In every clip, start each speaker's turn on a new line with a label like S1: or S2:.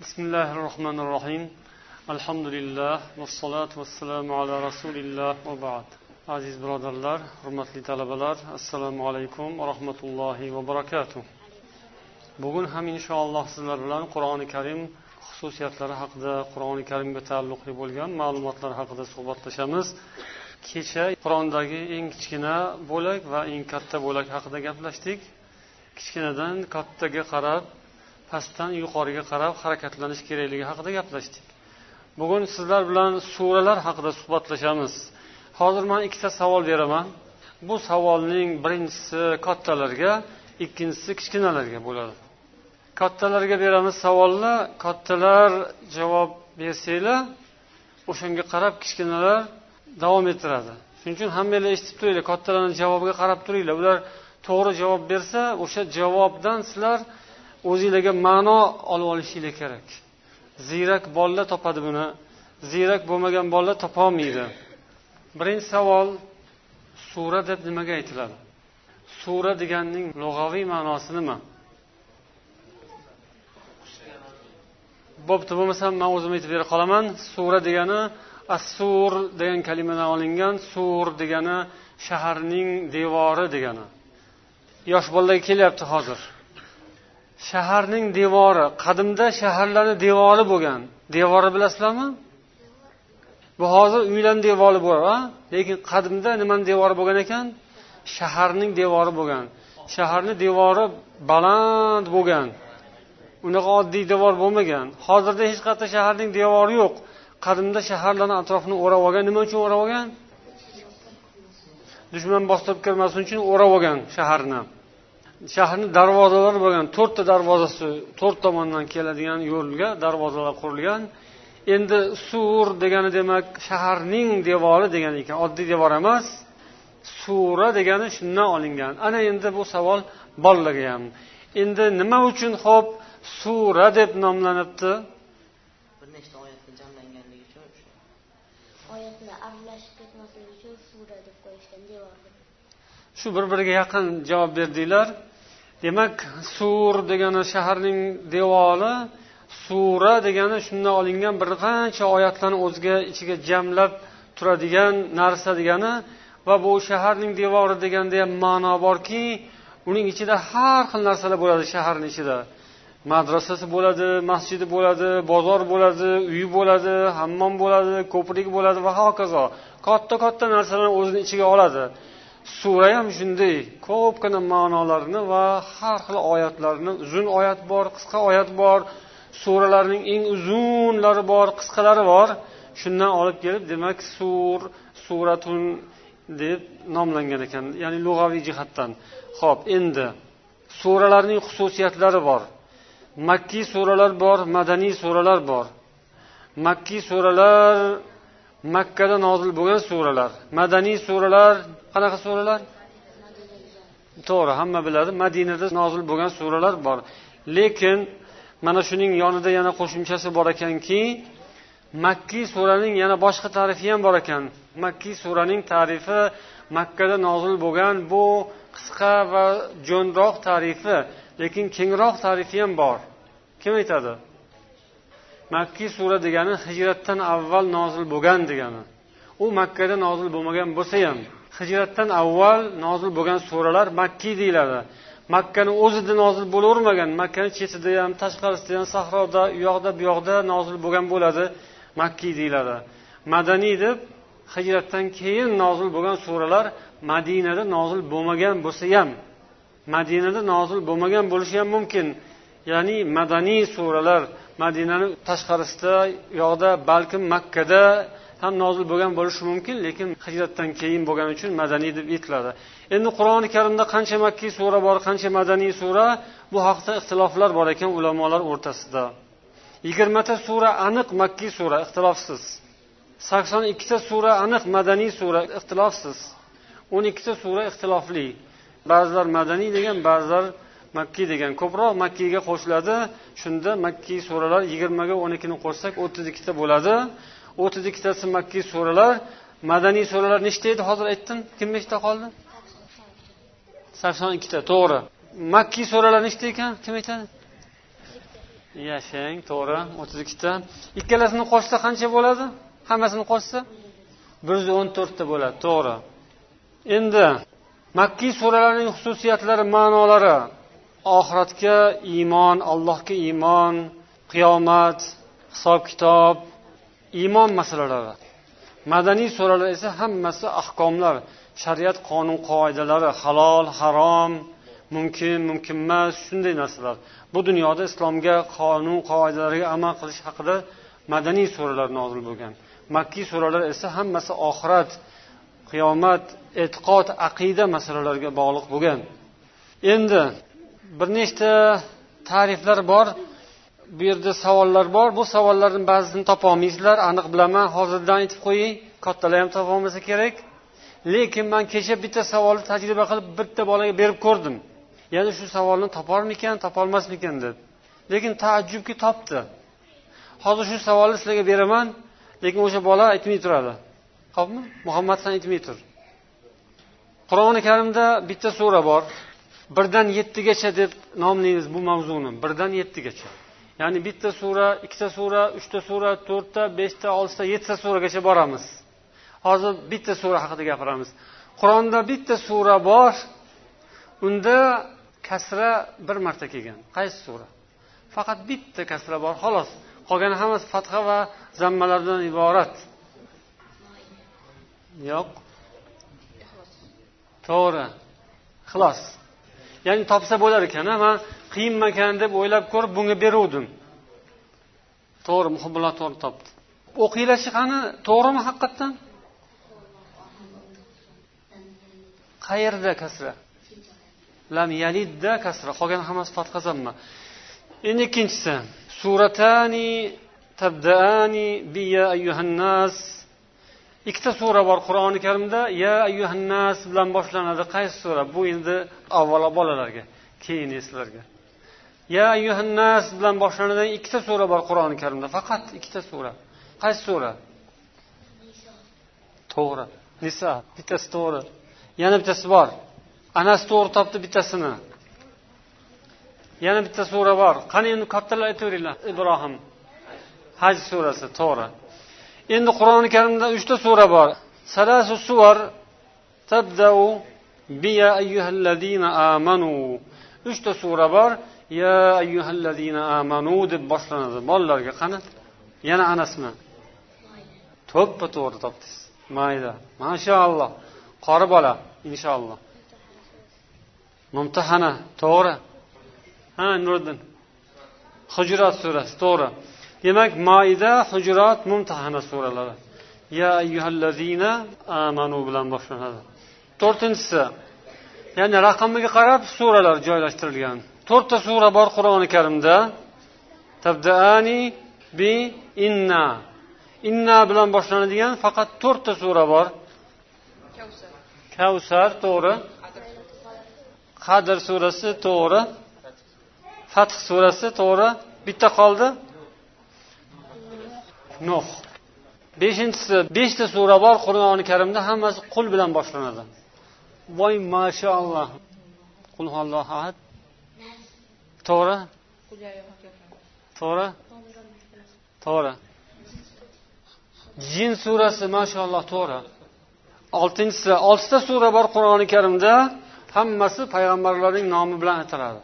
S1: بسم الله الرحمن الرحيم الحمد لله والصلاة والسلام على رسول الله وبعد aziz birodarlar hurmatli talabalar assalomu alaykum va rahmatullohi va barakatuh bugun ham inshaalloh sizlar bilan qur'oni karim xususiyatlari haqida qur'oni karimga taalluqli bo'lgan ma'lumotlar haqida suhbatlashamiz kecha qur'ondagi eng kichkina bo'lak va eng katta bo'lak haqida gaplashdik kichkinadan kattaga qarab pastdan yuqoriga qarab harakatlanish kerakligi haqida gaplashdik. Bugun sizlar bilan suralar haqida suhbatlashamiz. Hozir man ikkita savol beraman. Bu savolning birinchisi kattalarga ikkinchisi kichkinalarga bo'ladi. Kattalarga beramiz savolni. Kattalar javob bersanglar o'shanga qarab kichkinalar davom ettiradi. Shuning uchun hammanglar eshitib turinglar kattalarni javobiga qarab turinglar. Ular to'g'ri javob bersa o'sha javobdan sizlar o'zinglarga ma'no olib olishinglar kerak. Ziyrak bolalar topadi buni. Ziyrak bo'lmagan bolalar topolmaydi. Birinchi savol sura deb nimaga aytiladi? Sura deganning lug'aviy ma'nosi nima? Bo'pti bo'lmasam man o'zim aytib bera qolaman. Sura degani assur degan kalimadan olingan sur degani shaharning devori degani. Yosh bolalarga kelyapti hozir. Shaharning devori qadimda shaharlarni devori bo'lgan. Devori bilasizlarmi? Bu hozir uylarni devori bor a lekin qadimda nimani devori bo'lgan ekan? Shaharning devori bo'lgan. Shaharni devori baland bo'lgan. Unaqa oddiy devor bo'lmagan. Hozirda hech qayerda shaharning devori yo'q. Qadimda shaharlarni atrofini o'rab olgan nima uchun o'rab olgan? Dushman bostirib kirmasin uchun o'rab olgan shaharni. Shaharni darvozalari bo'lgan to'rtta darvozasi to'rt tomondan keladigan yo'lga darvozalar qurilgan. Endi sur degani demak shaharning devori degani ekan oddiy devor emas. Sura degani shundan olingan. Ana endi bu savol bolalarga ham. Endi nima uchun ho'p sura deb nomlanibdi?
S2: Bir nechta oyatga jamlanganligi uchun
S3: oyatlar aralashib ketmasligi uchun sura deb qo'yishgan devorga
S1: shu bir biriga yaqin javob berdinglar demak sur degani shaharning devori sura degani shundan olingan bir qancha oyatlarni o'ziga ichiga jamlab turadigan narsa degani va bu shaharning devori deganda ham ma'no borki uning ichida har xil narsalar bo'ladi shaharni ichida. Madrasasi bo'ladi masjidi bo'ladi bozor bo'ladi uyi bo'ladi hammom bo'ladi ko'prik bo'ladi va hokazo. Katta katta narsalarni o'zini ichiga oladi. Sura ham shunday. Ko'pgina ma'nolarni va har xil oyatlarni uzun oyat bor qisqa oyat bor suralarning eng uzunlari bor qisqalari bor. Shundan olib kelib demak sur suratun deb nomlangan ekan. Ya'ni lug'aviy jihatdan. Ho'p endi suralarning xususiyatlari bor. Makkiy suralar bor madaniy suralar bor. Makkiy suralar makkada nozil bo'lgan suralar. Madaniy suralar qanaqa suralar? To'g'ri hamma biladi. Madinada nozil bo'lgan suralar bor. Lekin mana shuning yonida yana qo'shimchasi bor ekanki makkiy suraning yana boshqa tarifi ham bor ekan. Makkiy suraning tarifi makkada nozil bo'lgan bu qisqa va jo'nroq tarifi lekin kengroq tarifi ham bor. Kim aytadi? Makkiy sura degani hijratdan avval nozil bo'lgan degani. U makkada nozil bo'lmagan bo'lsa ham hijratdan avval nozil bo'lgan suralar makkiy deyiladi. Makkani o'zida nozil bo'lavermagan makkani chetida ham tashqarisida ham sahroda u yoqda bu yoqda nozil bo'lgan bo'ladi makkiy deyiladi. Madaniy deb hijratdan keyin nozil bo'lgan suralar madinada nozil bo'lmagan bo'lsa ham madinada nozil bo'lmagan bo'lishi ham mumkin. Ya'ni madaniy suralar madinani tashqarisida yoqda balkim makkada ham nozil bo'lgan bo'lishi mumkin lekin hijratdan keyin bo'lgani uchun madaniy deb aytiladi. Endi qur'oni karimda qancha makkiy sura bor qancha madaniy sura bu haqda ixtiloflar bor ekan ulamolar o'rtasida. Yigirmata sura aniq makkiy sura ixtilofsiz. Sakson ikkita sura aniq madaniy sura ixtilofsiz. O'n ikkita sura ixtilofli. Ba'zilar madaniy degan ba'zilar makki degan ko'proq makkiyga qo'shiladi. Shunda makkiy suralar yigirmaga o'n ikkini qo'shsak o'ttiz ikkita bo'ladi. O'ttiz ikkitasi makkiy suralar. Madaniy suralar nechta edi hozir aytdim? Kim nechta qoldi? Sakson ikkita to'g'ri. Makkiy suralar nechta ekan? Kim aytadi? Yashang to'g'ri o'ttiz ikkita. Ikkalasini qo'shsa qancha bo'ladi? Hammasini qo'shsa? bir yuz o'n to'rtta bo'ladi to'g'ri. Endi makkiy suralarning xususiyatlari ma'nolari. Oxiratga iymon allohga iymon qiyomat hisob kitob iymon masalalari. Madaniy suralar esa hammasi ahkomlar shariat qonun qoidalari halol harom mumkin mumkin emas shunday narsalar. Bu dunyoda islomga qonun qoidalarga amal qilish haqida madaniy suralar nozil bo'lgan. Makkiy suralar esa hammasi oxirat qiyomat e'tiqod aqida masalalariga bog'liq bo'lgan. Endi bir nechta ta'riflar bor bu yerda savollar bor. Bu savollarni ba'zisini topolmaysizlar aniq bilaman. Hozirdan aytib qo'ying. Kattalar ham topolmasa kerak. Lekin man kecha bitta savolni tajriba qilib bitta bolaga berib ko'rdim. Yana shu savolni toparmikan topolmasmikan deb. Lekin taajjubki topdi. Hozir shu savolni sizlarga beraman. Lekin o'sha bola aytmay turadi. Ho'pmi muhammad san aytmay tur. Qur'oni karimda bitta sura bor. Birdan yettigacha deb nomlaymiz bu mavzuni. Birdan yettigacha. Ya'ni bitta sura ikkita sura uchta sura to'rtta beshta oltita yettita suragacha boramiz. Hozir bitta sura haqida gapiramiz. Qur'onda bitta sura bor. Unda kasra bir marta kelgan. Qaysi sura? Faqat bitta kasra bor xolos. Qolgani hammasi fatha va zammalardan iborat. Yo'q. To'g'ri. Ixlos ya'ni topsa bo'lar ekan man qiyinmakan deb o'ylab ko'rib bunga beruvdim. To'g'ri muhibulloh to'g'ri topdi. O'qinglarchi qani to'g'rimi haqiqatdan? Qayerda kasra? Lam yalidda kasra. Qolgani hammasi fatqazamma endi ikkinchisi. Suratani tabdaani bi ya ayyuhannas. Ikkita sura bor qur'oni karimda ya ayyuhannas bilan boshlanadi. Qaysi sura? Bu endi avvalo bolalarga keyin sizlarga ya ayyuhannas bilan boshlanadigan ikkita sura bor qur'oni karimda faqat ikkita sura. Qaysi sura? To'g'ri. Nisa bittasi to'g'ri. Yana bittasi bor. Anas to'g'ri topdi bittasini. Yana bitta sura bor. Qani endi kattalar aytaveringlar. Ibrohim. Haj surasi to'g'ri. Endi qur'oni karimda uchta sura bor. Salasu suvar tabdau biya ayyuhallazina amanu. Uchta sura bor. Ya ayyuhallazina amanu deb boshlanadi. Bolalarga qani? Yana anasmi to'ppa to'g'ri topdingiz. Mayda. Mashaalloh qori bola inshaalloh mumtahana to'g'ri. Ha nuriddin. Hujurat surasi to'g'ri. Demak moida hujrat mumtahana suralari. Ya ayyuhallazina amanu bilan boshlanadi. To'rtinchisi ya'ni raqamiga qarab suralar joylashtirilgan. To'rtta sura bor qur'oni karimda. Tabdaani bi inna. Inna bilan boshlanadigan faqat to'rtta sura bor. Kavsar to'g'ri. Qadr surasi to'g'ri. Fath surasi to'g'ri. Bitta qoldi. Nuh beshinchisi beshta sura bor qur'oni karimda hammasi qul bilan boshlanadi. Voy mashaalloh qul ahad. To'g'ri? To'g'ri? To'g'ri. Jin surasi mashaalloh to'g'ri. Oltinchisi oltita sura bor qur'oni karimda hammasi payg'ambarlarning nomi bilan ataladi.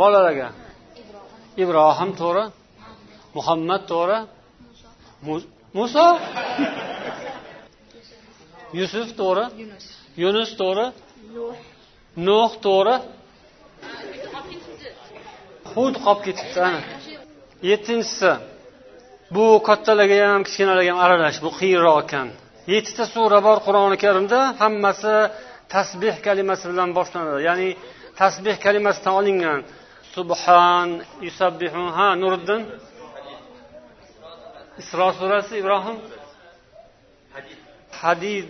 S1: Bolalarga. Ibrohim to'g'ri. Muhammad to'g'ri. Muso yusuf to'g'ri? Yunus. To'g'ri? Nuh. To'g'ri? Hud qolib ketibdi ana. Yettinchisi bu kattalarga ham kichkinalarga ham aralash bu qiyinroq ekan. Yettita sura bor qur'oni karimda hammasi tasbeh kalimasi bilan boshlanadi. Ya'ni tasbeh kalimasidan olingan. Subhan yusabbihun ha nuriddin isro surasi ibrohim? Hadid.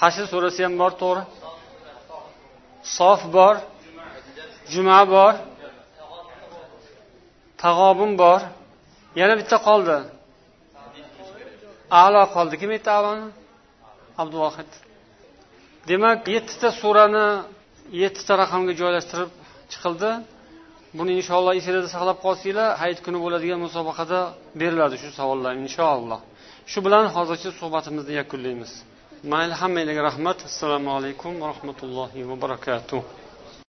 S1: Hashr surasi ham bor. To'g'ri. Sof bor. Juma bor. Tag'obun bor. Yana bitta qoldi. Alo qoldi. Kim aytdi aloni? Abduvohid demak yettita surani yettita raqamga joylashtirib chiqildi buni inshaalloh esinglarda saqlab qolsanglar hayit kuni bo'ladigan musobaqada beriladi shu savollar inshaalloh. Shu bilan hozircha suhbatimizni yakunlaymiz. Mayli hammanglarga rahmat. Assalomu alaykum va rahmatullohi va barakatuh.